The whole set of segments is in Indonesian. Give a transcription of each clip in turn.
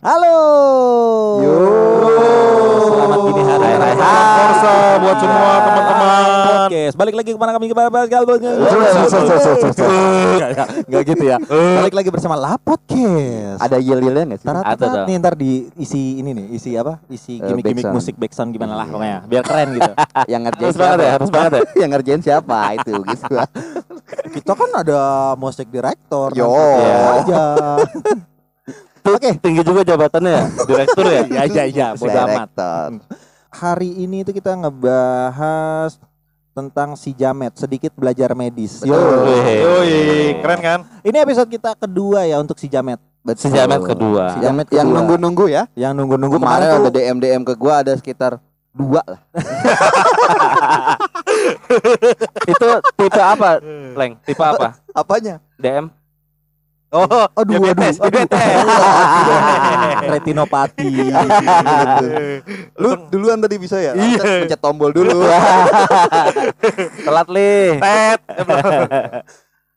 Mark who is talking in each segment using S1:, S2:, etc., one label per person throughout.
S1: Halo.
S2: Yo.
S1: Selamat gini hari.
S2: Hai, hai,
S1: Hai.
S2: Buat semua teman-teman.
S1: Podcast. Balik lagi ke mana kami kembali Enggak gitu ya. Balik lagi bersama La Podcast.
S2: Ada yel-yelnya nggak sih?
S1: Tarat nih ntar diisi ini nih, isi apa? Isi
S2: Eh,
S1: gimmick-gimmick musik backsound gimana lah pokoknya. Biar keren gitu.
S2: Yang ngerjain
S3: Harus banget
S2: siapa?
S3: ya, harus banget ya.
S2: Yang ngerjain siapa itu gitu.
S1: Kita kan ada musik director.
S2: Yo.
S1: nanti
S3: Iya.
S1: aja. Oke,
S3: Tinggi juga jabatannya ya, direktur ya.
S1: Iya iya iya, bodo amat. Hari ini itu kita ngebahas tentang si Jamet, sedikit belajar medis. Yo.
S4: Yoi, keren kan?
S1: Ini episode kita kedua ya untuk si Jamet.
S2: Betul.
S3: Sejamet kedua.
S1: Si
S2: Yang,
S1: Jamet
S2: yang
S1: kedua.
S2: nunggu-nunggu ya.
S1: Yang nunggu-nunggu
S2: Kemarin
S1: tuh-
S2: ada DM DM ke gua ada sekitar dua lah.
S3: Itu tipe apa, Leng? Tipe apa?
S2: Apanya?
S3: DM?
S4: Oh,
S1: Aduh,
S4: diabetes,
S1: aduh, aduh.
S4: diabetes.
S1: Retinopati.
S2: Lu duluan tadi bisa ya?
S4: Iya.
S2: Pencet- tombol dulu.
S3: Telat li.
S4: Tet.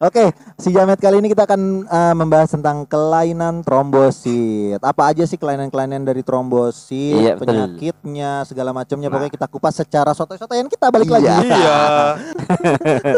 S1: Oke, si Jamet kali ini kita akan eh, membahas tentang kelainan trombosit. Apa aja sih kelainan-kelainan dari trombosit,
S3: Iya, betul.
S1: penyakitnya, segala macamnya. Pokoknya kita kupas secara sotoy-sotoyan kita balik lagi.
S2: Iya.
S4: Iya.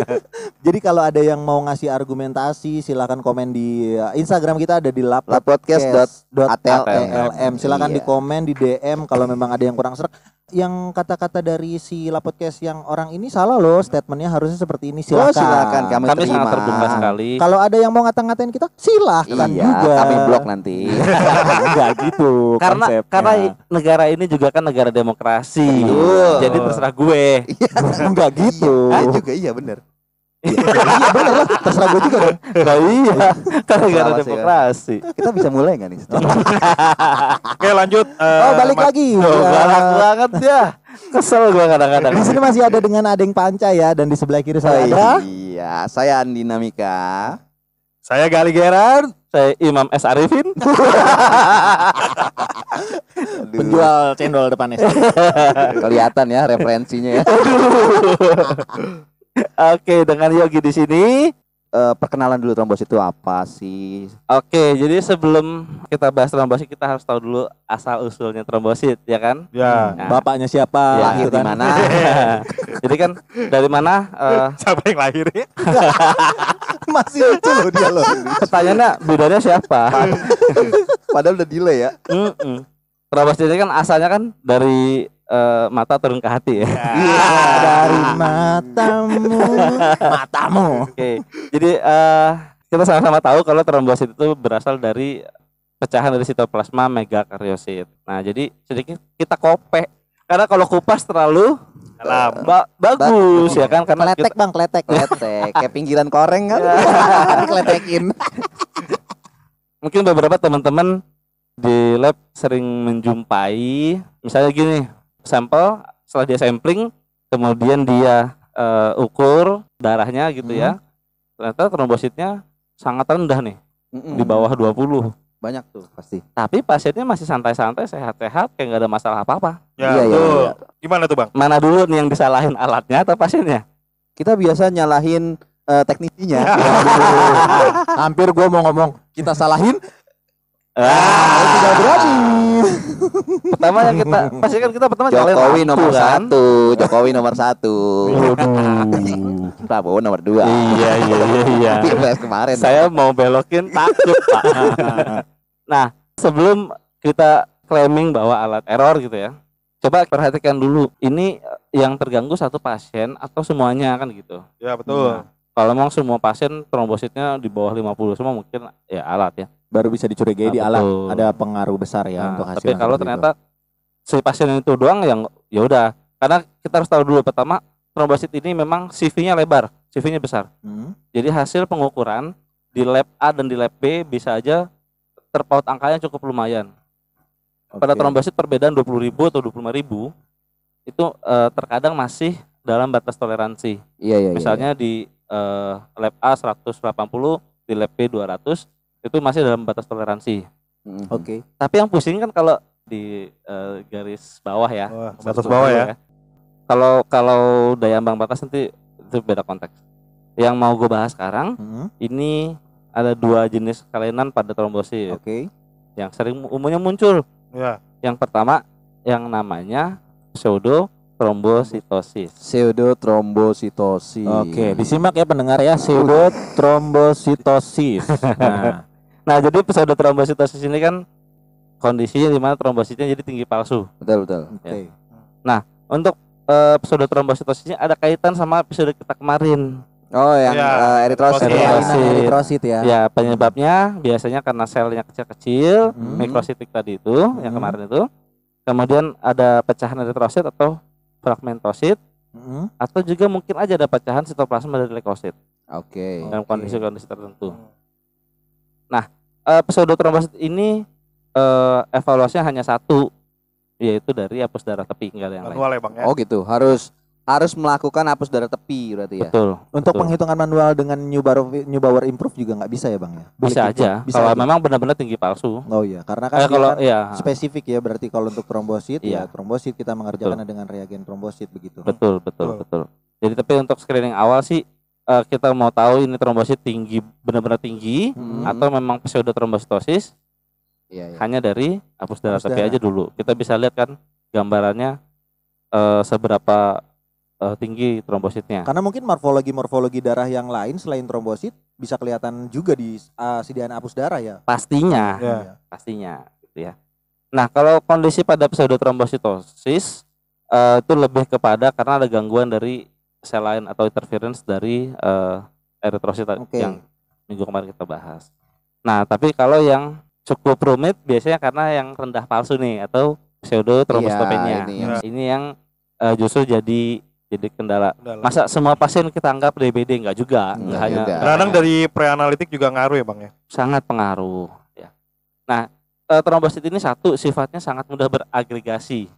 S1: Jadi kalau ada yang mau ngasih argumentasi, silakan komen di eh, Instagram kita ada di lapodcast.atlm. Silakan
S2: Iya.
S1: di komen di DM kalau memang ada yang kurang serak. Yang kata-kata dari si Lapodcast yang orang ini salah loh, statementnya harusnya seperti ini.
S2: Oh,
S1: Silakan.
S2: silakan kami,
S3: Kami
S2: terima.
S3: sangat terbuka sekali.
S1: Kalau ada yang mau ngata-ngatain kita, silahkan
S2: Iya,
S1: juga.
S2: kami blok nanti.
S1: Enggak gitu
S3: Karena
S1: konsepnya.
S3: karena negara ini juga kan negara demokrasi.
S2: Betul.
S3: Jadi terserah gue.
S1: enggak gitu.
S2: Iya, ah, juga iya bener.
S1: iya bener lah, terserah gue juga dong.
S3: Nah, iya, kan negara
S2: Salah sih,
S3: demokrasi.
S2: Kita bisa mulai nggak nih?
S4: Oke, lanjut. Eh,
S1: Oh, balik lagi.
S3: Oh,
S1: Ya.
S3: galak banget ya. Kesel gue kadang-kadang.
S1: Di sini masih ada dengan Adeng Panca ya dan di sebelah kiri saya ada
S2: Iya, saya Andi Namika.
S4: Saya Gali Geran.
S3: Saya Imam S Arifin.
S1: Penjual cendol depannya.
S2: kelihatan ya referensinya ya.
S3: Oke, dengan Yogi di sini.
S2: Eh, perkenalan dulu trombosit itu apa sih?
S3: Oke, jadi sebelum kita bahas trombosit kita harus tahu dulu asal usulnya trombosit, ya kan?
S4: Ya.
S3: Nah,
S1: Bapaknya siapa?
S2: Lahir
S1: gitu
S2: di
S1: kan.
S2: mana?
S3: jadi kan dari mana? eh,
S4: Siapa yang lahir ya?
S1: Masih lucu loh dia loh.
S3: pertanyaannya bidanya siapa?
S2: Padahal udah delay ya.
S3: Mm-mm. Trombosit ini kan asalnya kan dari eh, mata turun ke hati ya.
S1: Dari matamu, matamu.
S3: Oke, jadi eh, kita sama-sama tahu kalau trombosit itu berasal dari pecahan dari sitoplasma megakaryosit. Nah, jadi sedikit kita kopek karena kalau kupas terlalu
S4: Dalam.
S3: ba- bagus ya kan karena
S1: Kletek
S3: kita-
S1: bang, kletek.
S2: Kletek, kayak pinggiran koreng kan? Dikletekin.
S3: mungkin beberapa teman-teman di lab sering menjumpai misalnya gini sampel setelah dia sampling kemudian dia eh, ukur darahnya gitu ya ternyata trombositnya sangat rendah nih
S2: Mm-mm.
S3: di bawah 20
S2: banyak tuh pasti.
S3: tapi pasiennya masih santai-santai sehat-sehat kayak nggak ada masalah apa-apa
S4: Ya,
S2: Iya, iya, iya.
S4: Gimana tuh, Bang?
S3: mana dulu nih yang disalahin alatnya atau pasiennya
S2: Kita biasa nyalahin eh, teknisinya.
S1: Hampir gua mau ngomong kita salahin.
S3: Ah,
S1: Tidak berani.
S3: pertama yang kita pasti kan kita pertama
S2: Jokowi nomor
S3: kan?
S2: satu, Jokowi nomor satu. Prabowo nomor dua.
S3: iya iya iya iya
S2: Pilpres kemarin.
S3: saya mau belokin takut pak nah sebelum kita claiming bahwa alat error gitu ya coba perhatikan dulu ini yang terganggu satu pasien atau semuanya kan gitu
S4: Ya, betul.
S3: Nah, kalau memang semua pasien trombositnya di bawah 50 semua mungkin ya alat ya
S1: Baru bisa dicurigai di
S3: Ah,
S1: alat.
S3: betul.
S1: Ada pengaruh besar ya
S3: Nah,
S1: untuk hasil.
S3: tapi kalau
S1: itu.
S3: ternyata si pasien itu doang yang ya udah karena kita harus tahu dulu pertama trombosit ini memang CV-nya lebar CV-nya besar
S1: Hmm.
S3: Jadi hasil pengukuran di lab A dan di lab B bisa aja terpaut angkanya cukup lumayan. Pada
S1: Oke.
S3: trombosit perbedaan 20.000 atau 25.000 itu eh, terkadang masih dalam batas toleransi.
S2: Iya iya. iya.
S3: Misalnya di eh, lab A 180, di lab B 200 itu masih dalam batas toleransi.
S2: Mm-mm.
S1: Oke.
S3: Tapi yang pusing kan kalau di eh, garis bawah ya.
S4: Wah, batas bawah ya.
S3: Kalau kalau daya ambang batas nanti itu beda konteks. Yang mau gue bahas sekarang
S1: Hmm.
S3: ini ada dua jenis kelainan pada trombosit.
S1: Oke.
S3: yang sering umumnya muncul.
S4: Ya.
S3: Yang pertama yang namanya pseudo trombositosis.
S2: Pseudotrombositosis.
S1: Oke, disimak ya pendengar ya pseudo trombositosis. Nah,
S3: Nah, jadi pseudo trombositosis ini kan kondisinya di mana trombositnya jadi tinggi palsu.
S2: Betul betul.
S1: oke.
S3: Untuk eh, pseudo trombositosisnya ada kaitan sama episode kita kemarin.
S2: Oh yang
S4: Ya,
S2: eh, eritrosit.
S4: eritrosit.
S2: ya.
S1: Eritrosit ya.
S3: Ya, penyebabnya biasanya karena selnya kecil-kecil,
S1: Hmm.
S3: mikrositik tadi itu yang
S1: Hmm.
S3: kemarin itu. Kemudian ada pecahan eritrosit atau fragmentosit
S1: Mm-mm.
S3: atau juga mungkin aja ada pecahan sitoplasma dari leukosit
S2: Oke.
S3: dalam
S1: Oke.
S3: kondisi-kondisi tertentu. Eh pseudotrombosit ini eh evaluasinya hanya satu yaitu dari hapus darah tepi enggak ada yang lain.
S4: Manual ya bang ya.
S2: Oh gitu. Harus harus melakukan hapus darah tepi berarti ya.
S3: Betul.
S1: Untuk
S3: betul.
S1: penghitungan manual dengan Newbauer Newbauer Improve juga nggak bisa ya bang ya? Boleh
S3: bisa aja
S1: Bisa
S3: kalau
S1: aja.
S3: memang benar-benar tinggi palsu.
S1: Oh iya, karena kan
S3: Eh, kalau
S1: kan
S3: ya
S1: spesifik ya berarti kalau untuk trombosit ya
S3: Iya.
S1: trombosit kita mengerjakannya dengan reagen trombosit begitu.
S3: betul betul
S4: Betul.
S3: betul. Jadi tapi untuk screening awal sih eh, kita mau tahu ini trombosit tinggi benar-benar tinggi
S2: Hmm.
S3: atau memang pseudotrombositosis
S2: Iya, iya.
S3: hanya dari hapus darah
S1: darah.
S3: aja dulu. Kita bisa lihat kan gambarannya eh, seberapa eh, tinggi trombositnya.
S1: Karena mungkin morfologi-morfologi darah yang lain selain trombosit bisa kelihatan juga di uh, sediaan hapus darah ya.
S3: Pastinya,
S4: Ya.
S3: Pastinya gitu ya. Nah, kalau kondisi pada pseudotrombositosis eh, itu lebih kepada karena ada gangguan dari sel lain atau interference dari eh, eritrosit
S1: Oke.
S3: yang minggu kemarin kita bahas. Nah, tapi kalau yang cukup rumit biasanya karena yang rendah palsu nih atau pseudotrombositopenia.
S2: Iya, ini
S3: ini,
S2: yang-
S3: eh, justru jadi jadi kendala.
S4: Lah.
S3: Masa semua pasien kita anggap DBD enggak juga,
S2: Enggak
S3: enggak hanya
S2: juga.
S4: Kadang dari preanalitik juga ngaruh ya bang ya.
S3: sangat pengaruh ya. Nah, eh, trombosit ini satu sifatnya sangat mudah beragregasi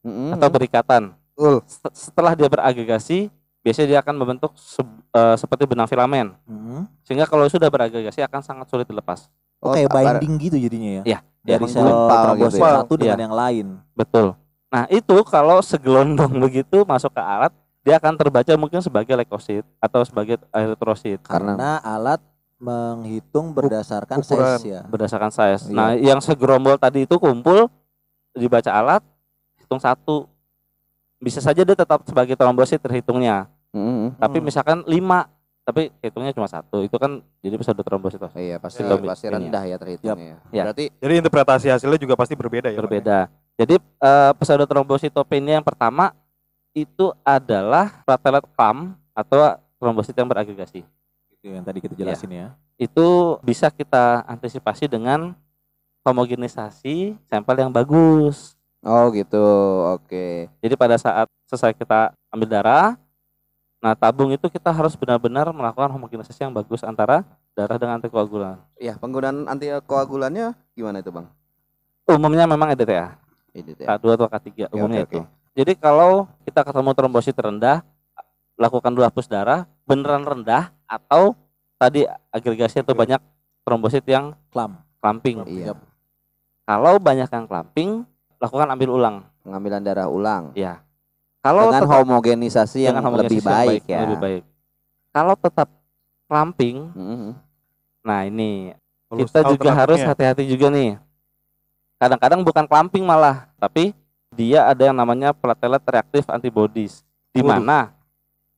S2: Mm-mm.
S3: atau berikatan.
S2: Betul.
S3: Set- Setelah dia beragregasi, biasanya dia akan membentuk se- eh, seperti benang filamen.
S1: Mhm.
S3: Sehingga kalau sudah beragregasi akan sangat sulit dilepas.
S2: Oh,
S1: Oke,
S2: apa-
S1: binding gitu jadinya ya.
S3: Iya,
S1: Dari sel
S2: gitu ya.
S1: satu dengan
S3: Iya.
S1: yang lain.
S3: Betul. Nah, itu kalau segelondong begitu masuk ke alat, dia akan terbaca mungkin sebagai leukosit atau sebagai eritrosit
S2: Karena
S1: Karena alat menghitung berdasarkan
S4: ukuran.
S1: size ya.
S3: berdasarkan size.
S1: Iya.
S3: Nah, yang segerombol tadi itu kumpul dibaca alat hitung satu. Bisa saja dia tetap sebagai trombosit terhitungnya.
S2: Mm-mm.
S3: Tapi misalkan lima tapi hitungnya cuma satu. Itu kan jadi pseudotrombositosis.
S2: Oh iya pasti
S4: Ya.
S2: pasti rendah ya terhitungnya.
S3: Ya.
S2: Berarti
S4: Jadi interpretasi hasilnya juga pasti berbeda ya. Ya?
S3: berbeda. Jadi eh, pseudotrombositopenia yang pertama itu adalah platelet clamp atau trombosit yang beragregasi.
S1: Itu yang tadi kita jelasin ya.
S3: Itu bisa kita antisipasi dengan homogenisasi sampel yang bagus.
S2: Oh gitu. Oke.
S3: Jadi pada saat selesai kita ambil darah, nah tabung itu kita harus benar-benar melakukan homogenisasi yang bagus antara darah dengan antikoagulan.
S2: Ya, penggunaan antikoagulannya gimana itu, Bang?
S3: Umumnya memang EDTA,
S2: ya.
S3: K2 atau K3 umumnya
S2: oke,
S3: itu. Jadi kalau kita ketemu trombosit rendah, lakukan dua hapus darah, beneran rendah atau tadi agregasi atau banyak trombosit yang
S1: Klam.
S3: clamping.
S2: Iya.
S3: Kalau banyak yang clamping, lakukan ambil ulang.
S2: Pengambilan darah ulang.
S3: Ya. Kalau
S2: Dengan
S3: tetap-
S2: homogenisasi yang
S3: dengan homogenisasi
S2: lebih
S3: yang
S2: baik, ya.
S3: Lebih baik. Kalau tetap clamping,
S2: Mm-mm.
S3: nah ini
S4: Kalau
S3: kita juga harus hati-hati juga nih. Kadang-kadang bukan clamping malah, tapi dia ada yang namanya platelet reactive antibodies, di mana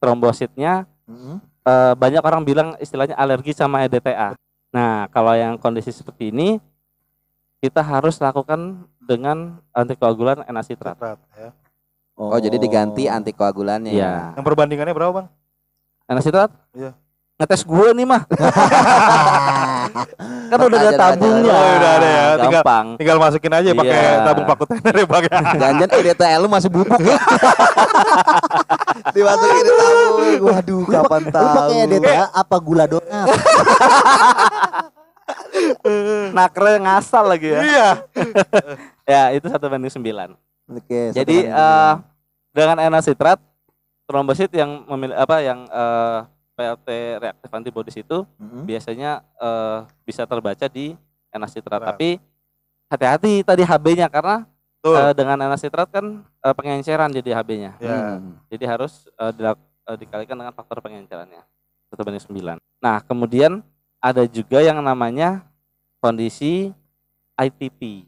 S3: trombositnya
S1: Mhm.
S3: eh, banyak orang bilang istilahnya alergi sama EDTA. Nah, kalau yang kondisi seperti ini, kita harus lakukan dengan antikoagulan enasitrat.
S4: Ya.
S2: Oh, jadi diganti antikoagulannya
S3: Iya.
S4: Yang perbandingannya berapa bang?
S3: Enasitrat?
S4: Iya.
S3: Ngetes gue nih mah. kan udah ada tabungnya.
S4: Oh, udah ada ya. Tinggal-
S3: Gampang.
S4: Tinggal masukin aja pakai
S3: Iya.
S4: tabung paku tener ya bang ya.
S2: Jangan EDTL lu masih bubuk. Dimasukin di tabung. Waduh, kapan
S1: Lu
S2: tahu.
S1: pakai DTA apa gula donat?
S3: Nakre ngasal lagi ya.
S4: Iya.
S3: ya, itu satu banding sembilan.
S1: Oke.
S3: Jadi
S1: sembilan.
S3: dengan enasitrat trombosit yang memilih apa yang eh, PLT reaktif antibodies itu
S1: Mhm.
S3: biasanya eh, bisa terbaca di enasitrat.
S4: Right.
S3: Tapi hati-hati tadi HB-nya karena eh, dengan enasitrat kan eh, pengenceran jadi HB-nya.
S4: Ya.
S2: Hmm.
S3: Jadi harus eh, dilak- eh, dikalikan dengan faktor pengencerannya. Satu banding sembilan. Nah kemudian ada juga yang namanya kondisi ITP,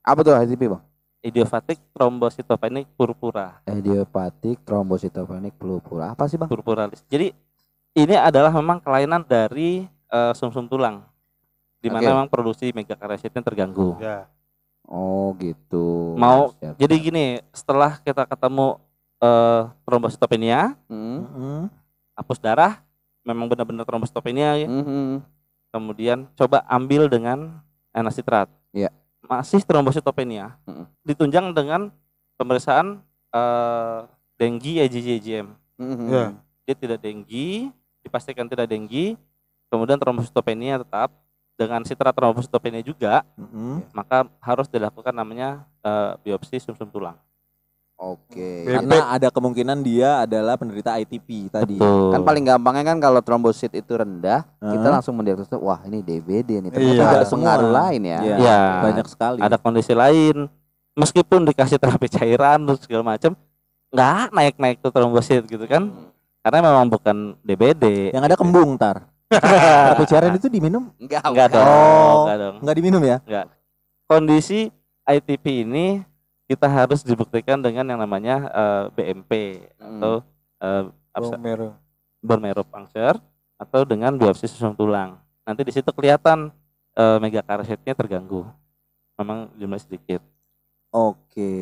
S2: Apa tuh ITP bang?
S3: Idiopathic thrombocytopenic purpura.
S2: Idiopatik trombositopenic purpura. Apa sih bang?
S3: purpuralis. Jadi ini adalah memang kelainan dari eh, sumsum tulang di mana
S2: Oke.
S3: memang produksi megakaryocytnya terganggu.
S4: Ya.
S2: Oh gitu.
S3: Mau-
S2: Siap,
S3: Jadi gini, setelah kita ketemu eh trombositopenia,
S2: Hmm.
S3: Hapus darah, memang benar-benar trombositopenia ya.
S2: Mhm.
S3: Kemudian coba ambil dengan anasitrat.
S2: Iya.
S3: Masih trombositopenia.
S2: Mm-mm.
S3: Ditunjang dengan pemeriksaan eh denggi IgG-IgM.
S4: Ya.
S3: Dia tidak denggi, dipastikan tidak denggi. Kemudian trombositopenia tetap dengan sitrat trombositopenia juga,
S1: Mm-mm.
S3: maka harus dilakukan namanya eh, biopsi sumsum tulang.
S2: Oke.
S4: Beb-
S1: Karena ada kemungkinan dia adalah penderita ITP tadi.
S2: Kan paling gampangnya kan kalau trombosit itu rendah, kita
S1: Heeh.
S2: langsung mendiagnosis wah ini DBD nih. Ternyata
S4: Iya.
S2: ada pengaruh lain ya.
S1: Iya,
S3: Ya.
S1: banyak sekali.
S3: Ada kondisi lain, meskipun dikasih terapi cairan terus segala macam, nggak naik-naik tuh trombosit gitu kan? Karena memang bukan DBD.
S1: yang ada kembung tar. Terapi cairan itu diminum?
S2: Enggak,
S3: Enggak dong,
S1: Oh.
S3: enggak dong.
S1: Enggak diminum ya?
S3: Kondisi ITP ini kita harus dibuktikan dengan yang namanya eh, BMP
S2: Hmm.
S3: atau absa-
S4: Bone marrow.
S3: bone marrow puncture atau dengan biopsi sumsum tulang. Nanti di situ kelihatan eh, megakaryocytnya terganggu. Memang jumlah sedikit.
S1: Oke.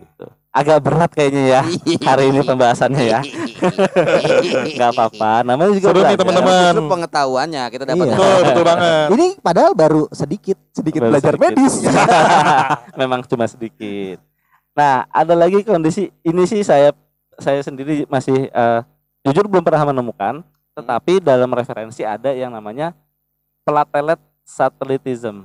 S3: Gitu. Agak berat kayaknya ya hari ini pembahasannya ya. Nggak apa-apa. Namanya juga
S4: Seru nih, teman-teman.
S2: Justru pengetahuannya kita dapat
S1: Iya.
S4: Betul, betul banget.
S1: Ini padahal baru sedikit, sedikit
S3: Baru
S1: belajar
S3: sedikit.
S1: medis.
S3: Memang cuma sedikit. Nah, ada lagi kondisi ini sih saya saya sendiri masih eh, jujur belum pernah menemukan, tetapi dalam referensi ada yang namanya platelet satellitism.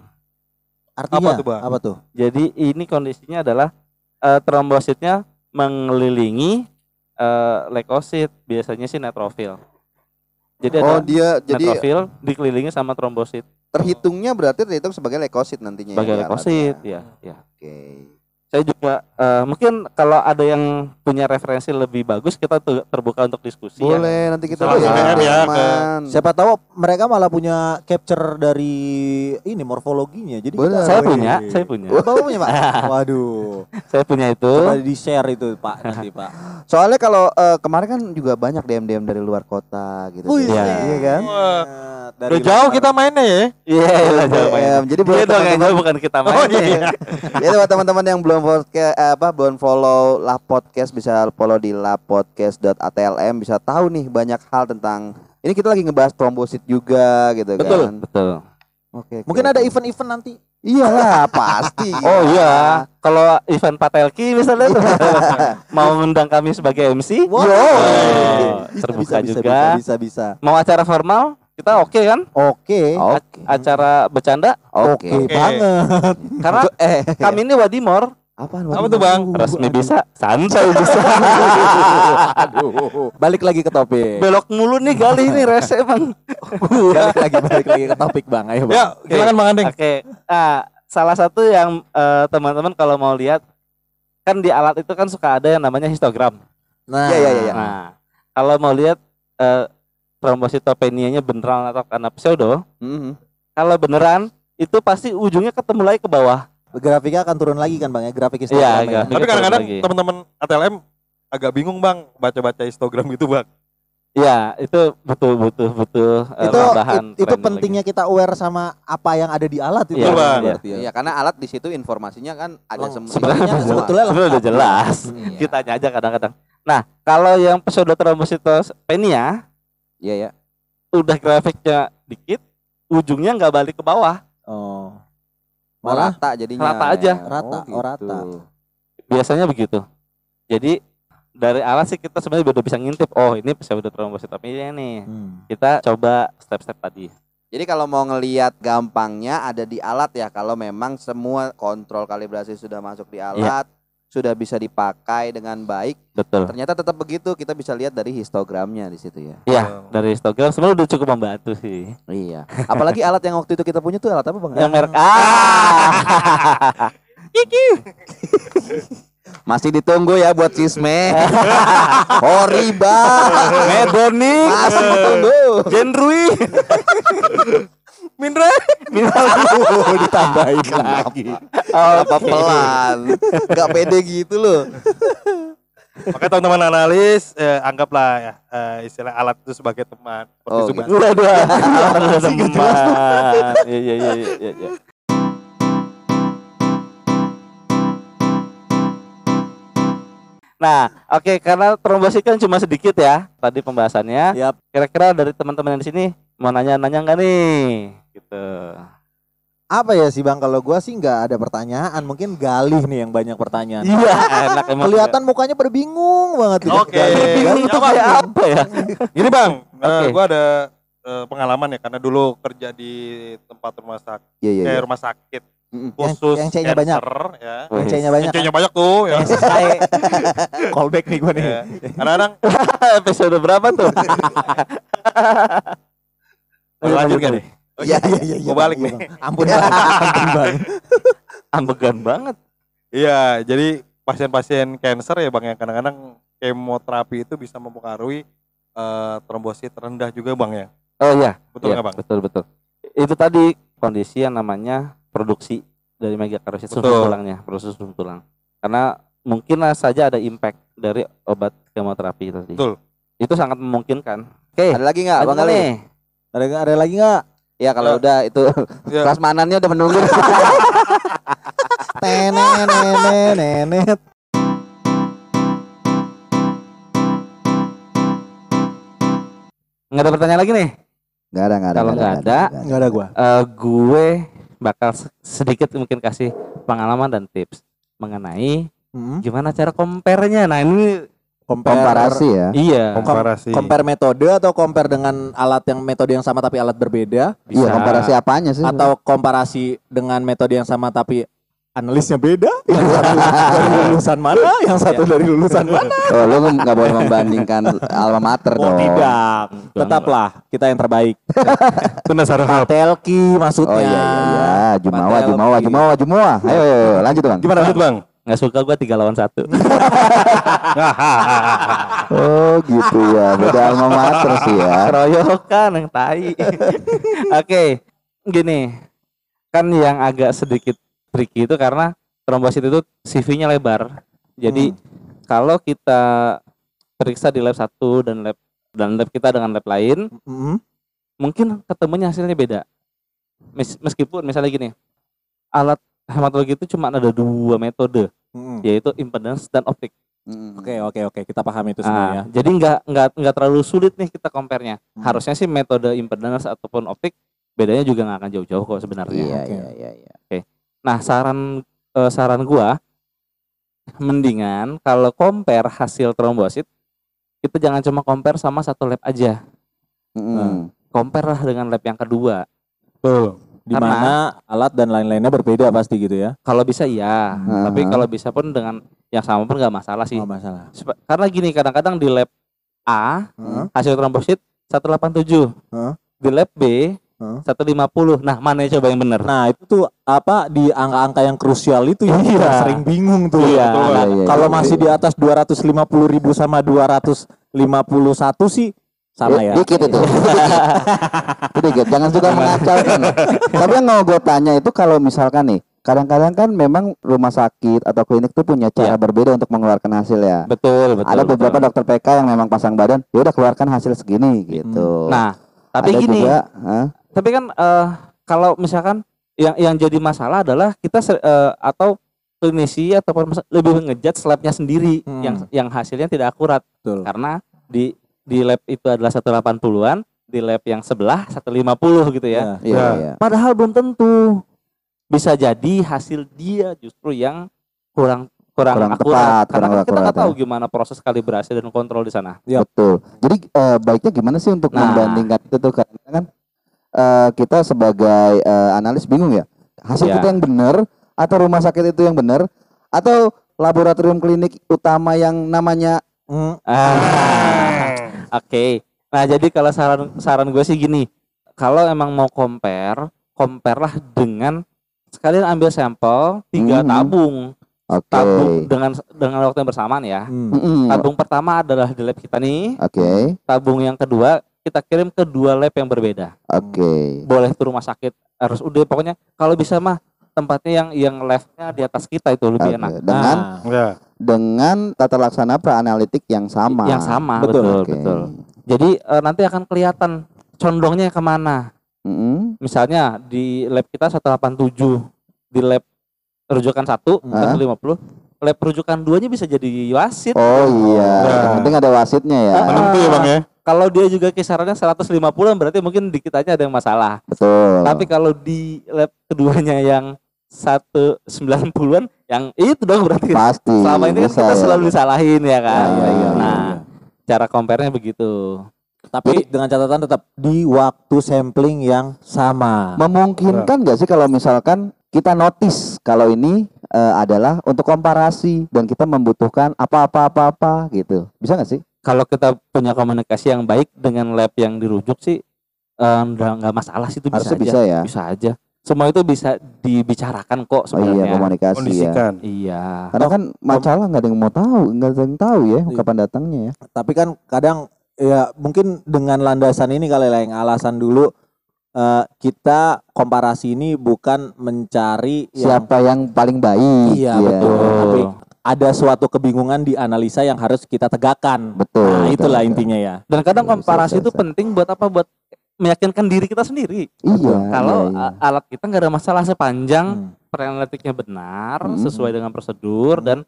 S1: Artinya
S4: Apa tuh, Bang?
S1: Apa tuh?
S3: Jadi ini kondisinya adalah eh, trombositnya mengelilingi eh, leukosit, biasanya sih neutrofil. Jadi
S2: Oh,
S3: ada
S2: dia jadi
S3: neutrofil dikelilingi sama trombosit
S2: terhitungnya berarti terhitung sebagai leukosit nantinya.
S3: sebagai
S2: ya,
S3: leukosit, ya, ya.
S2: Oke.
S3: Saya juga eh, mungkin kalau ada yang punya referensi lebih bagus kita tuh terbuka untuk diskusi ya.
S2: Boleh nanti kita
S4: Sama
S2: bahas,
S4: ya, ya,
S2: teman.
S1: Siapa tahu mereka malah punya capture dari ini morfologinya. Jadi
S2: Benar.
S1: kita-
S3: Saya
S1: Wih.
S3: punya, saya punya.
S1: Bapak punya Pak? Waduh.
S3: Saya punya itu.
S1: Coba di share itu Pak nanti Pak.
S2: Soalnya kalau eh, kemarin kan juga banyak DM-DM dari luar kota gitu.
S1: Wih,
S3: Iya.
S1: iya kan?
S4: Wah.
S1: Dari
S4: Udah jauh kita mainnya ya.
S3: Iya, lah jauh
S2: DM.
S3: main.
S2: Jadi
S3: Dia
S2: buat teman-teman
S3: jauh bukan kita main.
S4: Oh iya.
S2: Jadi buat teman-teman yang belum podcast eh, apa belum follow lah podcast bisa follow di lapodcast.atlm bisa tahu nih banyak hal tentang ini kita lagi ngebahas trombosit juga gitu
S3: Betul,
S2: kan.
S3: betul.
S2: Oke. oke,
S1: Mungkin ada
S2: oke.
S1: event-event nanti.
S2: Iyalah pasti.
S3: Oh iya, kalau event Patelki misalnya tuh, mau ngundang kami sebagai MC,
S1: Wow.
S3: Oh,
S1: Bisa,
S3: terbuka
S1: bisa, bisa,
S3: juga.
S1: Bisa, bisa, bisa.
S3: Mau acara formal, kita oke kan?
S1: Oke.
S2: Oke.
S3: Acara bercanda,
S2: Oke.
S1: Oke banget.
S3: karena
S2: Eh,
S3: kami ini Wadimor
S2: apaan?
S4: Apa tuh, Bang?
S3: resmi bisa, santai bisa.
S1: Aduh. Balik lagi ke topik.
S3: Belok mulu nih kali ini rese bang.
S1: balik lagi, balik lagi ke topik Bang. Ayo Bang.
S4: Ya, silakan Bang Andeng.
S3: Oke, nah salah satu yang eh, teman-teman kalau mau lihat kan di alat itu kan suka ada yang namanya histogram.
S1: Nah,
S2: Iya, iya, iya.
S3: Nah, kalau mau lihat eh, trombositopenianya beneran atau karena pseudo,
S2: Mhm.
S3: kalau beneran itu pasti ujungnya ketemu lagi ke bawah.
S1: Grafiknya akan turun lagi kan Bang ya, grafik
S3: Iya,
S1: Instagram ya.
S3: agak.
S4: Tapi kadang-kadang
S3: lagi.
S4: teman-teman ATLM agak bingung Bang baca-baca histogram gitu Bang.
S3: Iya, itu betul betul betul eh,
S1: Itu
S3: bahan
S1: it- itu pentingnya kita aware sama apa yang ada di alat itu.
S3: Iya,
S1: Bang,
S4: Bang.
S1: berarti ya.
S2: Iya, karena alat di situ informasinya kan ada
S1: Leng-
S2: semua.
S1: sebenarnya
S2: semua.
S1: sebetulnya
S3: Sebenarnya udah jelas.
S2: Iya.
S3: Kita aja kadang-kadang. Nah, kalau yang pseudotrombositopenia
S2: Iya ya.
S3: udah grafiknya dikit, ujungnya nggak balik ke bawah.
S1: Oh.
S2: Oh,
S1: Malah
S2: rata jadinya.
S3: Rata aja.
S2: ya.
S1: Rata, oh, rata.
S3: Biasanya begitu. Jadi dari alat sih kita sebenarnya udah bisa ngintip. Oh, ini pseudotrombositopenia nih.
S1: hmm.
S3: Kita coba step-step tadi.
S2: Jadi kalau mau ngelihat gampangnya ada di alat ya. Kalau memang semua kontrol kalibrasi sudah masuk di alat, sudah bisa dipakai dengan baik.
S3: Betul.
S2: Ternyata tetap begitu. Kita bisa lihat dari histogramnya di situ ya.
S3: Iya, dari histogram sebenarnya udah cukup membantu sih.
S2: Iya. Apalagi alat yang waktu itu kita punya tuh alat apa bang?
S3: Yang merek ah.
S2: Masih ditunggu ya buat Cisme. Horiba.
S3: Medoni,
S2: Masih ditunggu.
S3: Genrui.
S4: Mindra.
S1: Oh, ditambahin lagi.
S2: Apa pelan? Gak pede gitu loh.
S4: Makanya teman-teman analis eh, anggaplah ya eh, istilah alat itu sebagai teman. Seperti
S2: Oh,
S4: Subasa.
S3: Waduh, ada teman. Iya iya iya iya. iya. Nah, oke karena trombosit kan cuma sedikit ya tadi pembahasannya.
S1: Yap.
S3: Kira-kira dari teman-teman yang di sini mau nanya-nanya nggak nih? Gitu.
S1: Apa ya sih Bang kalau gua sih nggak ada pertanyaan, mungkin Galih nih yang banyak pertanyaan.
S3: Iya, enak emang.
S1: Kelihatan mukanya pada bingung banget gitu.
S4: Oke.
S3: Bingung tuh kayak apa ya?
S4: Gini bang, eh,
S3: Oke.
S4: gua ada eh, pengalaman ya karena dulu kerja di tempat rumah sakit,
S2: Iya iya.
S4: kayak
S2: iya.
S4: rumah sakit khusus
S1: yang C-nya banyak.
S4: ya.
S1: Yang C-nya banyak.
S4: Yang C-nya banyak tuh ya.
S1: Yang. Callback nih gua nih.
S4: Ya. Kadang-kadang
S3: Episode berapa tuh?
S4: Lanjut gak nih?
S1: Iya iya iya.
S4: Gua
S1: Bang,
S4: balik
S1: iya,
S4: nih.
S1: Bang. Ampun Bang. Ampun Bang.
S3: Ambegan banget.
S4: Iya, jadi pasien-pasien cancer ya bang yang kadang-kadang kemoterapi itu bisa mempengaruhi eh, trombosit rendah juga bang ya.
S3: Oh iya,
S4: Betul
S3: Iya,
S4: nggak bang?
S3: Betul betul. Itu tadi kondisi yang namanya produksi dari megakarosit sumsum tulangnya, proses sumsum tulang. Karena mungkin saja ada impact dari obat kemoterapi tadi.
S4: Betul.
S3: Itu sangat memungkinkan. Oke,
S2: Ada lagi nggak bang Ali?
S3: nih.
S1: Ada ada lagi nggak?
S2: Ya kalau
S4: Ya.
S2: udah itu
S4: Ya.
S2: prasmanannya udah menunggu.
S1: Tenenenenenet.
S3: Nggak ada pertanyaan lagi nih.
S2: Nggak ada nggak ada.
S3: Kalau nggak ada,
S1: Enggak ada gua.
S3: Eh, gue bakal se- sedikit mungkin kasih pengalaman dan tips mengenai
S1: Hmm.
S3: gimana cara compare-nya. Nah, ini
S1: Compare,
S2: Komparasi ya.
S3: iya.
S4: Komparasi.
S1: compare metode atau compare dengan alat yang metode yang sama tapi alat berbeda
S2: Iya komparasi apanya sih?
S1: atau komparasi dengan metode yang sama tapi analisnya beda yang satu dari lulusan mana yang satu dari lulusan mana
S2: Oh, lu nggak boleh membandingkan alma mater
S1: oh
S2: dong.
S1: tidak tetaplah kita yang terbaik
S4: Tunda sarung
S1: Telki maksudnya
S2: Oh iya iya iya. Jumawa. Jumawa Jumawa Jumawa. Ayo ayo, ayo lanjut bang.
S4: Gimana lanjut bang?
S3: Nggak suka gue tiga lawan satu.
S2: Oh gitu ya. Beda alma mater sih ya.
S3: keroyokan yang tai. Oke, gini. Kan yang agak sedikit tricky itu karena trombosit itu CV-nya lebar. Jadi kalau kita periksa di lab satu dan lab dan lab kita dengan lab lain,
S1: Mm,
S3: mungkin ketemunya hasilnya beda. Mes- Meskipun misalnya gini, alat hematologi itu cuma ada dua metode,
S1: mm.
S3: yaitu impedance dan optik.
S2: Mm.
S1: oke oke oke kita paham itu semua ya
S3: Ah, jadi nggak nggak nggak terlalu sulit nih kita compare-nya.
S1: Hmm.
S3: Harusnya sih metode impedance ataupun optik bedanya juga nggak akan jauh-jauh kok sebenarnya.
S2: Iya
S1: Oke.
S2: iya iya iya.
S3: Nah saran eh, saran gua mendingan kalau compare hasil trombosit kita jangan cuma compare sama satu lab aja.
S2: Mm-mm.
S3: Compare lah dengan lab yang kedua.
S4: Tuh.
S1: Di mana alat dan lain-lainnya berbeda pasti gitu ya
S3: Kalau bisa iya,
S2: Hmm.
S3: tapi kalau bisa pun dengan yang sama pun nggak masalah sih.
S1: oh masalah
S3: Karena gini kadang-kadang di lab A
S1: Heeh.
S3: hasil trombosit 187.
S1: Heeh.
S3: Di lab B
S1: Heeh.
S3: 150. Nah, mana coba yang benar?
S1: Nah itu tuh apa di angka-angka yang krusial itu ya
S3: Iya.
S1: sering bingung tuh.
S3: Iya.
S1: Nah,
S2: Iya, iya,
S1: kalau
S2: iya.
S1: masih di atas 250 ribu sama 251 sih sama ya.
S2: Dikit itu. dikit. Jangan suka mengacaukan. Tapi yang mau gue tanya itu kalau misalkan nih, kadang-kadang kan memang rumah sakit atau klinik tuh punya cara
S3: Iya.
S2: berbeda untuk mengeluarkan hasil ya.
S3: Betul, betul.
S2: Ada beberapa
S3: betul.
S2: dokter PK yang memang pasang badan, ya udah keluarkan hasil segini gitu.
S3: Nah, tapi
S2: Ada
S3: gini,
S2: juga, hah?
S3: tapi kan eh, kalau misalkan yang yang jadi masalah adalah kita eh, atau klinisi mas- lebih ngejudge labnya sendiri
S1: Hmm.
S3: yang yang hasilnya tidak akurat
S1: Betul.
S3: karena di di lab itu adalah 180-an, di lab yang sebelah 150 gitu ya.
S1: Ya.
S2: Iya,
S4: Ya.
S2: iya.
S3: Padahal belum tentu. Bisa jadi hasil dia justru yang kurang kurang,
S2: Kurang
S3: akurat.
S2: tepat,
S3: Karena
S2: kurang
S3: kan kita nggak tahu gimana proses kalibrasi dan kontrol di sana.
S1: Yap.
S2: Betul. Jadi eh, baiknya gimana sih untuk
S3: Nah.
S2: membandingkan itu tuh karena kan eh, kita sebagai eh, analis bingung ya. Hasil
S3: Ya.
S2: kita yang benar atau rumah sakit itu yang benar atau laboratorium klinik utama yang namanya
S1: Hmm,
S3: Ah, Oke. Nah, jadi kalau saran saran gue sih gini, kalau emang mau compare, compare lah dengan sekalian ambil sampel tiga
S2: Mhm.
S3: tabung,
S2: oke.
S3: tabung dengan dengan waktu yang bersamaan ya.
S1: hmm.
S2: Mm-mm.
S3: Tabung pertama adalah di lab kita nih,
S2: Oke.
S3: tabung yang kedua kita kirim ke dua lab yang berbeda.
S2: Oke.
S3: Boleh itu rumah sakit RSUD pokoknya kalau bisa mah tempatnya yang yang labnya di atas kita itu lebih
S2: Oke.
S3: enak.
S2: Dengan
S1: Nah,
S4: Ya.
S2: Dengan tata laksana pra-analitik yang sama.
S3: Yang sama
S1: Betul.
S3: betul
S2: Oke.
S3: betul. Jadi eh, nanti akan kelihatan condongnya ke mana.
S2: Mm-mm.
S3: Misalnya di lab kita 187, di lab rujukan 1
S1: Hah?
S3: 150, lab rujukan 2-nya bisa jadi wasit.
S2: Oh iya,
S4: Nah.
S2: yang penting ada wasitnya ya.
S3: Ah.
S4: Menentu ya bang ya.
S3: Kalau dia juga kisarannya 150 berarti mungkin di kitanya ada yang masalah.
S2: Betul.
S3: Tapi kalau di lab keduanya yang 190-an yang itu dong berarti
S2: pasti.
S3: selama ini kan kita
S2: ya.
S3: selalu disalahin ya kan.
S2: Iya, iya,
S3: nah,
S1: iya.
S3: cara compare-nya begitu.
S1: Tapi dengan catatan tetap di waktu sampling yang sama.
S2: Memungkinkan nggak sih kalau misalkan kita notice kalau ini eh, adalah untuk komparasi dan kita membutuhkan apa-apa-apa-apa gitu. Bisa nggak sih?
S3: Kalau kita punya komunikasi yang baik dengan lab yang dirujuk sih eh, nggak nggak masalah sih itu bisa
S2: Harusnya
S3: aja.
S2: bisa ya.
S3: Bisa aja. Semua itu bisa dibicarakan kok
S2: Oh iya,
S3: sebenarnya.
S2: komunikasi ya.
S3: Iya.
S2: Karena kan masalah nggak ada yang mau tahu, nggak ada yang tahu ya
S1: Iya.
S2: kapan datangnya ya.
S1: Tapi kan kadang ya mungkin dengan landasan ini kali lah yang alasan dulu eh, kita komparasi ini bukan mencari yang
S2: Siapa yang paling baik?
S1: Iya,
S2: ya.
S1: betul.
S3: Betul.
S1: Tapi ada suatu kebingungan di analisa yang harus kita tegakkan.
S2: Betul.
S1: Nah,
S2: betul,
S1: itulah
S2: betul.
S1: intinya ya.
S3: Dan kadang komparasi
S2: bisa,
S3: itu
S2: bisa.
S3: penting buat apa? Buat meyakinkan diri kita sendiri.
S2: Iya.
S3: Kalau
S2: iya, iya.
S3: alat kita nggak ada masalah sepanjang
S1: Hmm.
S3: benar,
S2: Hmm.
S3: sesuai dengan prosedur dan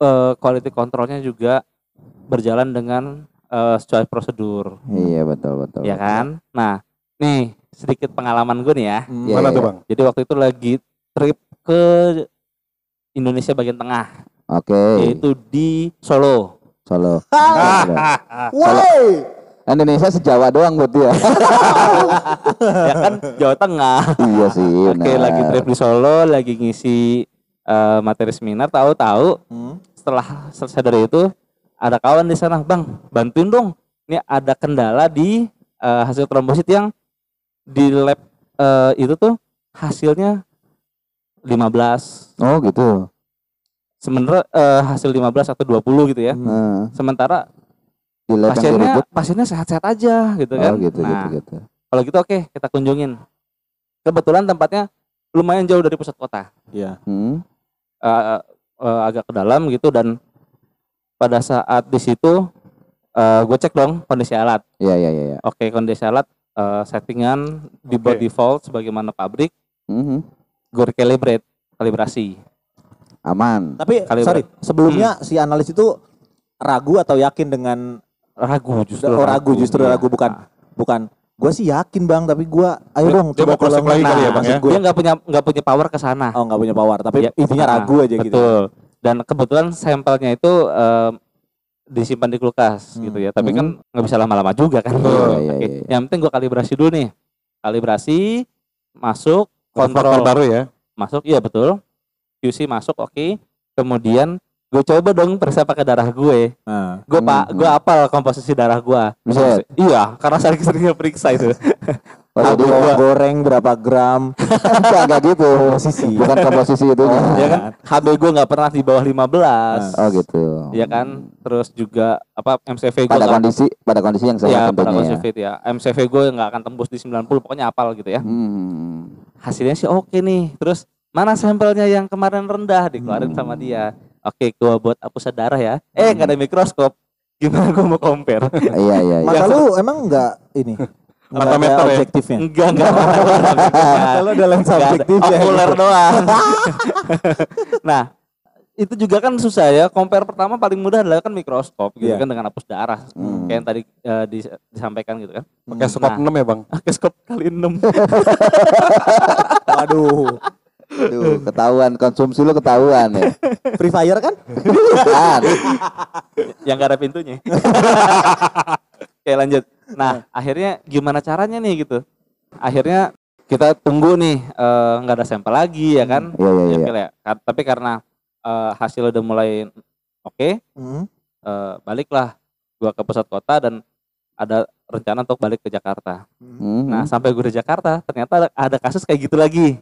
S3: eh, quality controlnya juga berjalan dengan eh, sesuai prosedur,
S2: Iya betul betul.
S3: ya kan? Nah, nih sedikit pengalaman gue nih ya.
S1: Hmm.
S2: Iya,
S4: Mana
S2: iya.
S4: tuh bang?
S3: Jadi waktu itu lagi trip ke Indonesia bagian tengah,
S2: Oke.
S3: yaitu di Solo.
S2: Solo.
S1: Ah.
S2: Solo.
S1: Woi.
S2: Indonesia sejawa doang buat dia.
S3: ya kan Jawa Tengah.
S2: iya sih.
S3: Oke, lagi trip di Solo, lagi ngisi eh, materi seminar, tahu-tahu
S1: Hmm.
S3: setelah selesai dari itu ada kawan di sana, "Bang, bantuin dong. Ini ada kendala di eh, hasil trombosit yang di lab eh, itu tuh hasilnya 15.
S2: Oh gitu.
S3: Sementara eh, hasil 15 atau 20 gitu ya.
S1: Hmm.
S2: Nah,
S3: Sementara
S2: di
S3: pasiennya pasiennya sehat-sehat aja gitu kan.
S2: Oh gitu
S3: nah,
S2: gitu gitu.
S3: kalau gitu oke, kita kunjungin. Kebetulan tempatnya lumayan jauh dari pusat kota.
S1: Iya.
S2: Hmm.
S3: eh, eh, agak ke dalam gitu dan pada saat di situ eh, gue cek dong kondisi alat.
S2: Iya iya iya. iya.
S3: Oke kondisi alat eh, settingan dibuat
S4: Oke.
S3: default sebagaimana pabrik.
S2: Mhm.
S3: Gue recalibrate kalibrasi.
S2: Aman.
S1: Tapi
S3: Kali
S1: sorry, sebelumnya si analis itu ragu atau yakin dengan
S3: Ragu justru.
S1: oh, ragu justru
S3: Iya.
S1: ragu bukan bukan gue sih yakin bang tapi gue ayo
S4: Dia-
S1: dong
S4: dia check
S1: tolong.
S4: lagi kali ya, Bang,
S1: maksud
S4: ya?
S1: gua-
S3: Dia nggak punya nggak punya power ke sana.
S1: oh nggak punya power tapi
S3: Ya,
S1: intinya
S3: ah,
S1: ragu aja gitu
S3: Betul. Dan kebetulan sampelnya itu eh, disimpan di kulkas
S1: Hmm.
S3: gitu ya. Tapi kan nggak bisa lama-lama juga kan.
S2: Iya, iya,
S3: Oke,
S2: iya.
S3: Yang penting gue kalibrasi dulu nih. Kalibrasi masuk
S4: Kontrol
S3: kontrol
S4: baru ya.
S3: masuk iya betul QC masuk oke kemudian gue coba dong periksa pakai darah gue.
S1: Nah,
S3: gue pak
S2: Hmm,
S3: gue apal komposisi darah gue
S2: Buset.
S3: iya karena sering seringnya periksa itu.
S1: Bawang goreng berapa gram.
S2: Enggak enggak gitu.
S1: Komposisi.
S2: Bukan komposisi itu.
S3: ya kan? HB gue nggak pernah di bawah 15
S2: Oh gitu.
S3: ya kan? Terus juga apa MCV gue
S2: Pada
S3: nggak
S2: kondisi pada kondisi yang
S3: ya
S2: sehat
S3: pada kondisi
S2: ya.
S3: fit ya MCV gue nggak akan tembus di 90 pokoknya apal gitu ya.
S2: Hmm.
S3: hasilnya sih oke nih. Terus mana sampelnya yang kemarin rendah? Dikeluarin sama dia oke gua buat hapus darah ya. Eh nggak ada mikroskop. Gimana gua mau compare?
S2: Iya iya iya.
S1: mata lu emang enggak ini?
S4: Mata meter ya?
S1: objektifnya?
S3: Enggak enggak
S1: kalau ada lensa objektifnya
S3: okuler doang. Nah itu juga kan susah ya. Compare pertama paling mudah adalah kan mikroskop gitu
S1: Iya.
S3: kan dengan hapus darah.
S2: Hmm.
S3: kayak yang tadi dis- disampaikan gitu kan.
S4: Pakai skop
S3: Nah.
S4: 6 ya bang.
S3: pakai skop kali 6
S1: waduh
S2: Aduh, ketahuan konsumsi lu ketahuan ya.
S1: free fire kan
S2: Kan.
S3: yang gak ada pintunya. Oke lanjut. Nah akhirnya gimana caranya nih gitu? Akhirnya kita tunggu nih eh, nggak ada sampel lagi ya kan?
S2: Iya iya iya.
S3: Nyempil ya. Ka- Tapi karena eh, hasil udah mulai oke,
S1: Hmm.
S3: eh, baliklah gua ke pusat kota dan ada rencana untuk balik ke Jakarta.
S2: Mhm.
S3: Nah sampai gue di Jakarta ternyata ada, ada kasus kayak gitu lagi.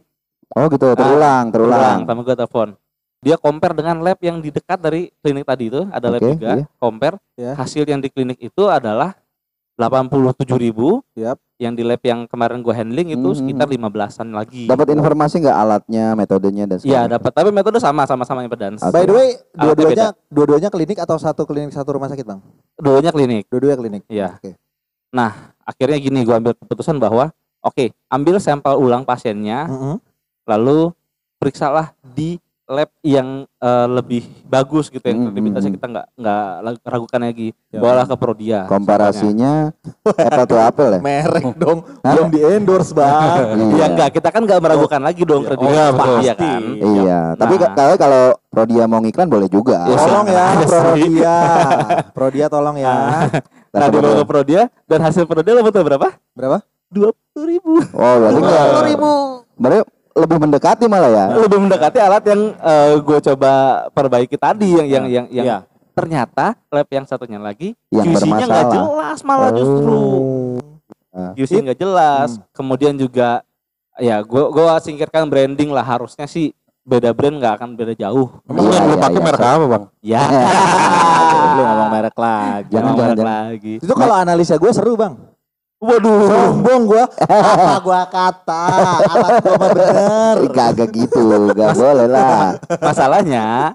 S2: Oh gitu, terulang, terulang.
S3: Sama gue telepon. Dia compare dengan lab yang di dekat dari klinik tadi itu, ada lab juga.
S2: iya.
S3: Compare
S1: Ya.
S3: hasil yang di klinik itu adalah 87.000.
S1: Yap.
S3: Yang di lab yang kemarin gue handling itu
S2: Mhm.
S3: sekitar 15-an lagi.
S2: Dapat informasi nggak alatnya, metodenya dan
S3: Iya,
S2: sebagainya?
S3: dapat. Tapi metode sama sama-sama impedance.
S2: Oke.
S1: By the way, dua-duanya dua-duanya klinik atau satu klinik satu rumah sakit, Bang?
S3: Dulunya klinik.
S1: Dua-duanya klinik.
S3: Iya.
S1: Oke.
S3: Akhirnya gini gue ambil keputusan bahwa oke, ambil sampel ulang pasiennya
S1: Mm-mm.
S3: Lalu periksalah di lab yang eh, lebih bagus gitu yang
S2: Hmm,
S3: kredibilitasnya
S2: hmm,
S3: kita nggak nggak ragukan lagi
S1: Ya.
S3: bawalah ke Prodia
S2: Komparasinya apple to apple ya?
S1: Merek dong,
S2: Hah?
S1: belum di endorse, Bang.
S3: ya
S2: Iya.
S3: enggak kita kan nggak meragukan lagi dong
S1: Iya.
S3: kredibilitas
S4: Oh, iya, betul.
S3: Prodia kan
S2: Iya, tapi
S3: Nah.
S2: kalau kalau Prodia mau ngiklan boleh juga.
S3: Ya,
S1: Tolong ya. Prodia. Prodia tolong ya.
S3: nah dibawa ke Prodia dan hasil Prodia lo betul berapa
S1: Berapa?
S3: dua puluh ribu
S2: Oh, berarti enggak.
S1: ribu.
S2: Berarti lebih mendekati malah ya.
S3: lebih mendekati alat yang gue coba perbaiki tadi yang yang yang yang
S1: Iya.
S3: ternyata lab yang satunya lagi
S2: Yang
S3: QC-nya nggak jelas malah justru
S1: Oh.
S2: Ah.
S3: QC nggak jelas.
S1: Hmm.
S3: Kemudian juga ya gua gua singkirkan branding lah harusnya sih beda brand nggak akan beda jauh.
S4: Emang
S2: Iya,
S4: yang lu
S2: iya,
S4: pakai
S2: iya.
S4: merek apa bang?
S3: Ya.
S1: Lu ngomong merek lagi.
S2: Jangan, jangan,
S3: lagi.
S1: Itu kalau analisa gue seru, Bang.
S3: Waduh.
S1: Sombong gua. Apa gua kata? Alat gua mah bener.
S2: Kagak gitu, gak boleh lah.
S3: Masalahnya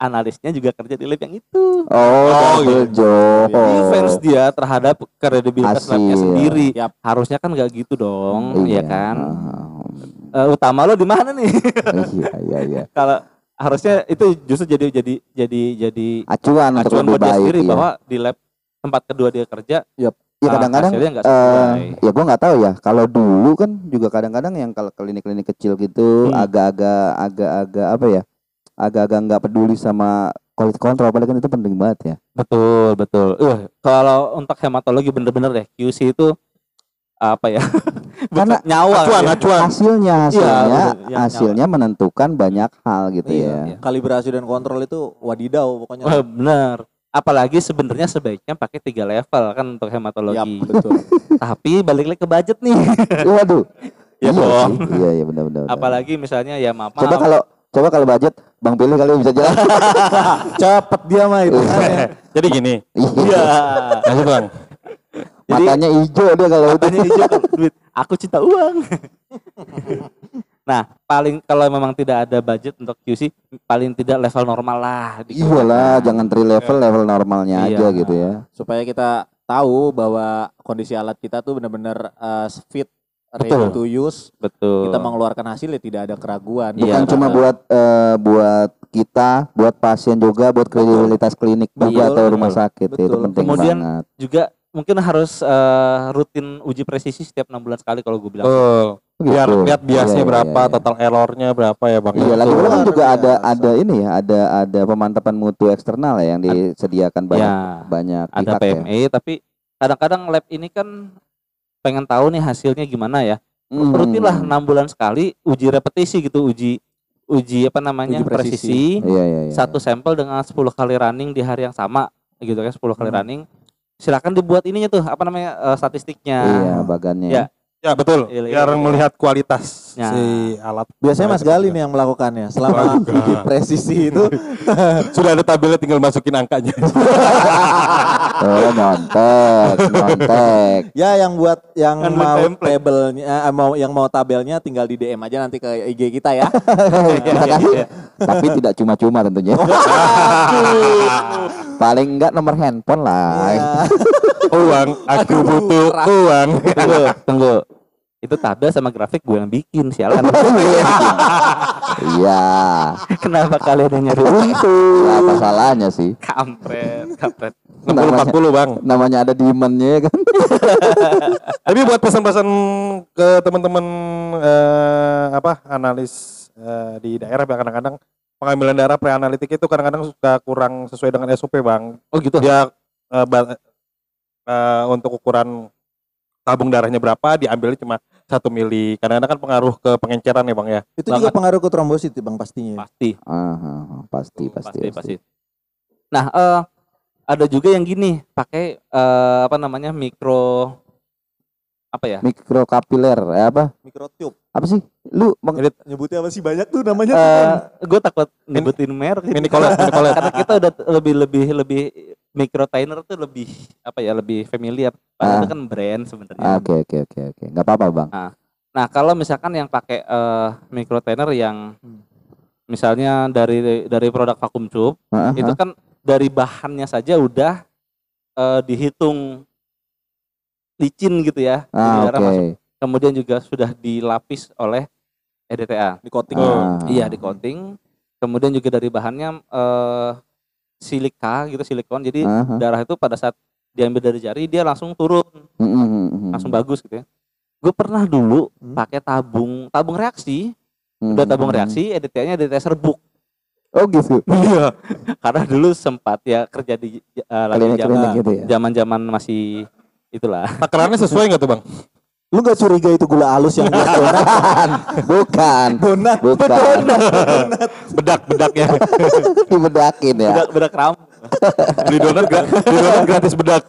S3: analisnya juga kerja di lab yang itu.
S2: Oh, double job.
S3: Defense dia terhadap kredibilitas labnya sendiri.
S1: Yap.
S3: Harusnya kan nggak gitu dong, ya kan? Eh, utama lo di mana nih?
S2: iya, iya, iya.
S3: Kalau harusnya itu justru jadi jadi jadi jadi
S2: Acuan untuk
S3: acuan
S2: lebih
S3: buat dia
S2: baik.
S3: sendiri
S2: iya.
S3: bahwa di lab tempat kedua dia kerja
S2: Ya
S3: ah,
S2: kadang-kadang eh
S3: sesuai.
S2: ya gua nggak tahu ya. Kalau dulu kan juga kadang-kadang yang kalau klinik-klinik kecil gitu
S3: Hmm.
S2: agak-agak agak-agak apa ya? Agak-agak nggak peduli sama quality control padahal kan itu penting banget ya.
S3: Betul, betul. Uh, kalau untuk hematologi bener-bener deh QC itu apa ya?
S2: Karena
S3: nyawa.
S4: Acuan,
S3: ya.
S4: acuan.
S2: Hasilnya
S3: Iya,
S2: hasilnya.
S3: Iya,
S2: hasilnya menentukan banyak hal gitu
S1: Iya,
S2: ya.
S3: iya.
S1: Kalibrasi dan kontrol itu wadidaw pokoknya.
S3: Wah, bener. Apalagi sebenarnya sebaiknya pakai tiga level kan untuk
S1: Yap,
S3: hematologi.
S1: betul.
S3: Tapi balik lagi ke budget nih.
S2: Waduh.
S3: Ya
S2: iya
S3: dong.
S2: sih. Iya, iya benar benar.
S3: Apalagi misalnya ya maaf.
S2: Coba kalau coba kalau budget Bang Pilih kali bisa jalan.
S1: Cepet dia mah itu.
S4: Jadi gini,
S3: Iya.
S4: lanjut bang.
S3: Jadi
S2: Matanya hijau dia kalau itu.
S3: matanya hijau kan duit. Aku cinta uang. Nah, paling kalau memang tidak ada budget untuk QC, paling tidak level normal lah.
S2: Iyalah, jangan tri level level normalnya
S3: Iya.
S2: aja gitu ya.
S1: Supaya kita tahu bahwa kondisi alat kita tuh benar-benar uh, fit, ready
S3: Betul.
S1: to use.
S3: Betul.
S1: Kita mengeluarkan hasil ya tidak ada keraguan.
S3: Iya.
S2: Bukan cuma buat eh, buat kita, buat pasien juga, buat kredibilitas klinik juga
S1: Betul,
S2: atau rumah
S3: betul.
S2: sakit itu
S1: Betul.
S2: penting
S3: Kemudian
S2: banget.
S3: juga mungkin harus eh, rutin uji presisi setiap enam bulan sekali kalau gue bilang.
S4: Betul. Biar
S2: Gitu.
S4: lihat biasnya
S2: Iya, iya,
S4: berapa,
S2: iya, iya.
S4: total errornya berapa ya bang?
S2: Iya, lagi kan juga ada ada ini ya, ada ada pemantapan mutu eksternal ya yang disediakan banyak
S3: ya,
S2: banyak
S3: ada
S2: pihak ya.
S3: PME tapi kadang-kadang lab ini kan pengen tahu nih hasilnya gimana ya.
S2: Hmm.
S3: Rutin lah enam bulan sekali uji repetisi gitu, uji uji apa namanya
S1: Uji presisi.
S3: presisi,
S2: Iya, iya, iya.
S3: satu sampel dengan 10 kali running di hari yang sama gitu kan 10 kali
S1: Hmm.
S3: running. Silakan dibuat ininya tuh apa namanya eh, statistiknya.
S2: Iya, bagannya.
S3: Ya.
S4: Ya betul.
S3: Iya, iya,
S4: Biar
S3: iya.
S4: melihat kualitas
S3: Ya.
S4: si alat.
S1: Biasanya Mas Gali nih yang melakukannya selama
S4: Enggak.
S1: uji presisi itu
S4: Sudah ada tabelnya, tinggal masukin angkanya.
S2: Oh, nyontek, nyontek.
S1: ya yang buat yang
S3: Kan
S1: mau tabelnya eh, mau yang mau tabelnya tinggal di DM aja nanti ke IG kita ya.
S2: Tapi tidak cuma-cuma tentunya. Paling enggak nomor handphone lah.
S1: Iya.
S4: uang, aku butuh uang.
S3: Tunggu, tunggu. Itu tabel sama grafik gue yang bikin sialan.
S2: Iya.
S3: Kenapa kalian yang nyari untung?
S2: Apa salahnya sih?
S3: Kampret, kampret.
S4: 60 40 bang.
S2: Namanya ada demandnya ya kan.
S4: Tapi buat pesan-pesan ke teman-teman eh, apa analis eh, di daerah Bang, kadang-kadang pengambilan darah preanalitik itu kadang-kadang suka kurang sesuai dengan SOP bang.
S3: Oh gitu.
S4: Dia eh, eh, untuk ukuran tabung darahnya berapa diambilnya cuma satu mili. Kadang-kadang kan pengaruh ke pengenceran ya bang ya.
S1: Itu juga pengaruh ke trombosit Bang pastinya.
S3: Pasti.
S2: Ah, ah, ah, pasti, pasti,
S3: pasti, pasti. Nah, eh ada juga yang gini, pakai eh, apa namanya mikro apa ya?
S2: Mikrokapiler, eh, apa?
S1: Mikrotube.
S2: Apa sih? Lu meng-
S1: Nyebutnya apa sih banyak tuh namanya tuh,
S3: Eh
S1: Bang.
S3: gue takut nyebutin merek.
S4: Mini collet.
S3: karena kita udah lebih lebih lebih microtainer tuh lebih apa ya lebih familiar. Padahal
S2: Ah.
S3: itu kan brand sebenarnya.
S2: Ah, Oke oke oke oke. Nggak apa-apa bang.
S3: Nah, kalau misalkan yang pakai microtainer yang misalnya dari dari produk vacuum tube
S2: Heeh,
S3: itu kan dari bahannya saja udah eh, dihitung licin gitu ya.
S2: Ah oke.
S3: masuk. Kemudian juga sudah dilapis oleh EDTA.
S1: Di coating.
S2: Ah.
S3: Iya, di coating. Kemudian juga dari bahannya eh silika gitu, silikon. Jadi
S2: Ah, ah.
S3: darah itu pada saat diambil dari jari dia langsung turun,
S2: Mm, mm, mm, mm.
S3: langsung bagus gitu ya. Gue pernah dulu
S1: Hmm.
S3: pakai tabung tabung reaksi,
S2: Mm,
S3: udah tabung reaksi, EDTA-nya EDTA serbuk.
S2: Oh gitu.
S3: Iya. Karena dulu sempat ya kerja di eh, lagi zaman
S2: gitu ya.
S3: zaman-zaman masih itulah.
S4: Takarannya sesuai nggak tuh bang?
S1: Lu gak curiga itu gula halus yang buat donat?
S2: Bukan.
S1: donat.
S2: Bukan.
S4: Bedak bedaknya.
S2: Dibedakin ya.
S3: Bedak bedak ram.
S4: Beli donat gra- beli donat gratis bedak.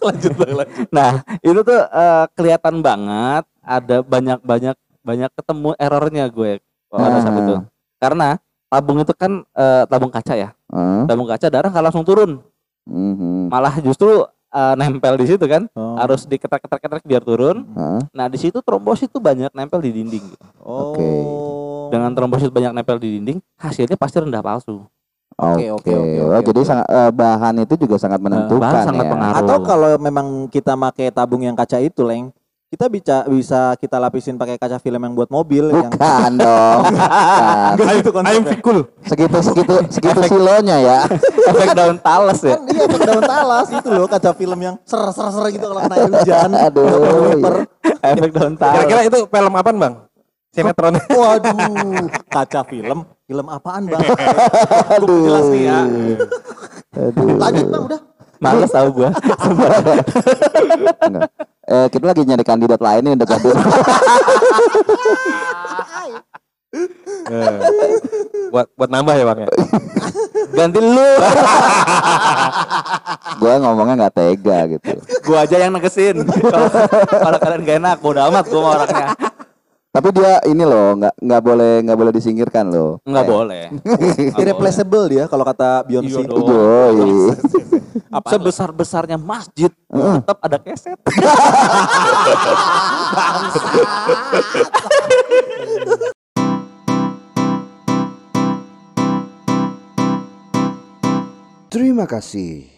S3: lanjut Bang, lanjut. Nah, itu tuh eh, kelihatan banget ada banyak-banyak banyak ketemu errornya gue pada saat
S2: Ah.
S3: itu. Karena tabung itu kan eh, tabung kaca ya.
S2: Heeh,
S3: Tabung kaca darah nggak langsung turun,
S2: mhm,
S3: malah justru eh, nempel di situ kan.
S1: Oh.
S3: Harus diketek-ketek biar turun.
S2: heeh.
S3: Nah, di situ trombosit tuh banyak nempel di dinding. gitu.
S1: Oh.
S2: Oke.
S3: Dengan trombosit banyak nempel di dinding, hasilnya pasti rendah palsu.
S1: Oke,
S2: Oke,
S1: oke,
S2: jadi sangat eh, bahan itu juga sangat menentukan
S3: sangat
S2: ya.
S3: pengaruh.
S1: Atau kalau memang kita pakai tabung yang kaca itu, Leng, kita bisa bisa kita lapisin pakai kaca film yang buat mobil yang
S2: Bukan dong. Bukan.
S1: Enggak itu
S4: Ayam
S1: konsepnya.
S4: fikul.
S2: Segitu segitu segitu silonya ya.
S3: Efek daun talas ya.
S1: Kan iya efek daun talas itu loh kaca film yang ser ser ser gitu kalau kena air hujan.
S2: Aduh,
S1: Wiper.
S3: Efek daun talas.
S4: Kira-kira itu film apaan bang? Sinetron.
S1: Waduh, kaca film. Film apaan, Bang?
S2: Aduh.
S1: Jelas nih ya.
S2: Aduh.
S1: Lanjut, Bang, udah.
S3: Males tahu gua.
S2: Enggak. Eh, kita lagi nyari kandidat lain nih untuk ganti.
S4: Eh, buat buat nambah ya bang ya.
S3: Ganti lu.
S2: Gua ngomongnya nggak tega gitu.
S3: gua aja yang negesin. Kalau kalian gak enak, bodo amat gua sama orangnya.
S2: Tapi dia ini loh, nggak nggak boleh nggak boleh disingkirkan loh.
S3: Enggak boleh.
S1: Irreplaceable dia kalau kata Beyonce.
S3: Iya dong.
S2: Yoi.
S3: Sebesar-besarnya masjid tetap ada keset.
S5: Terima kasih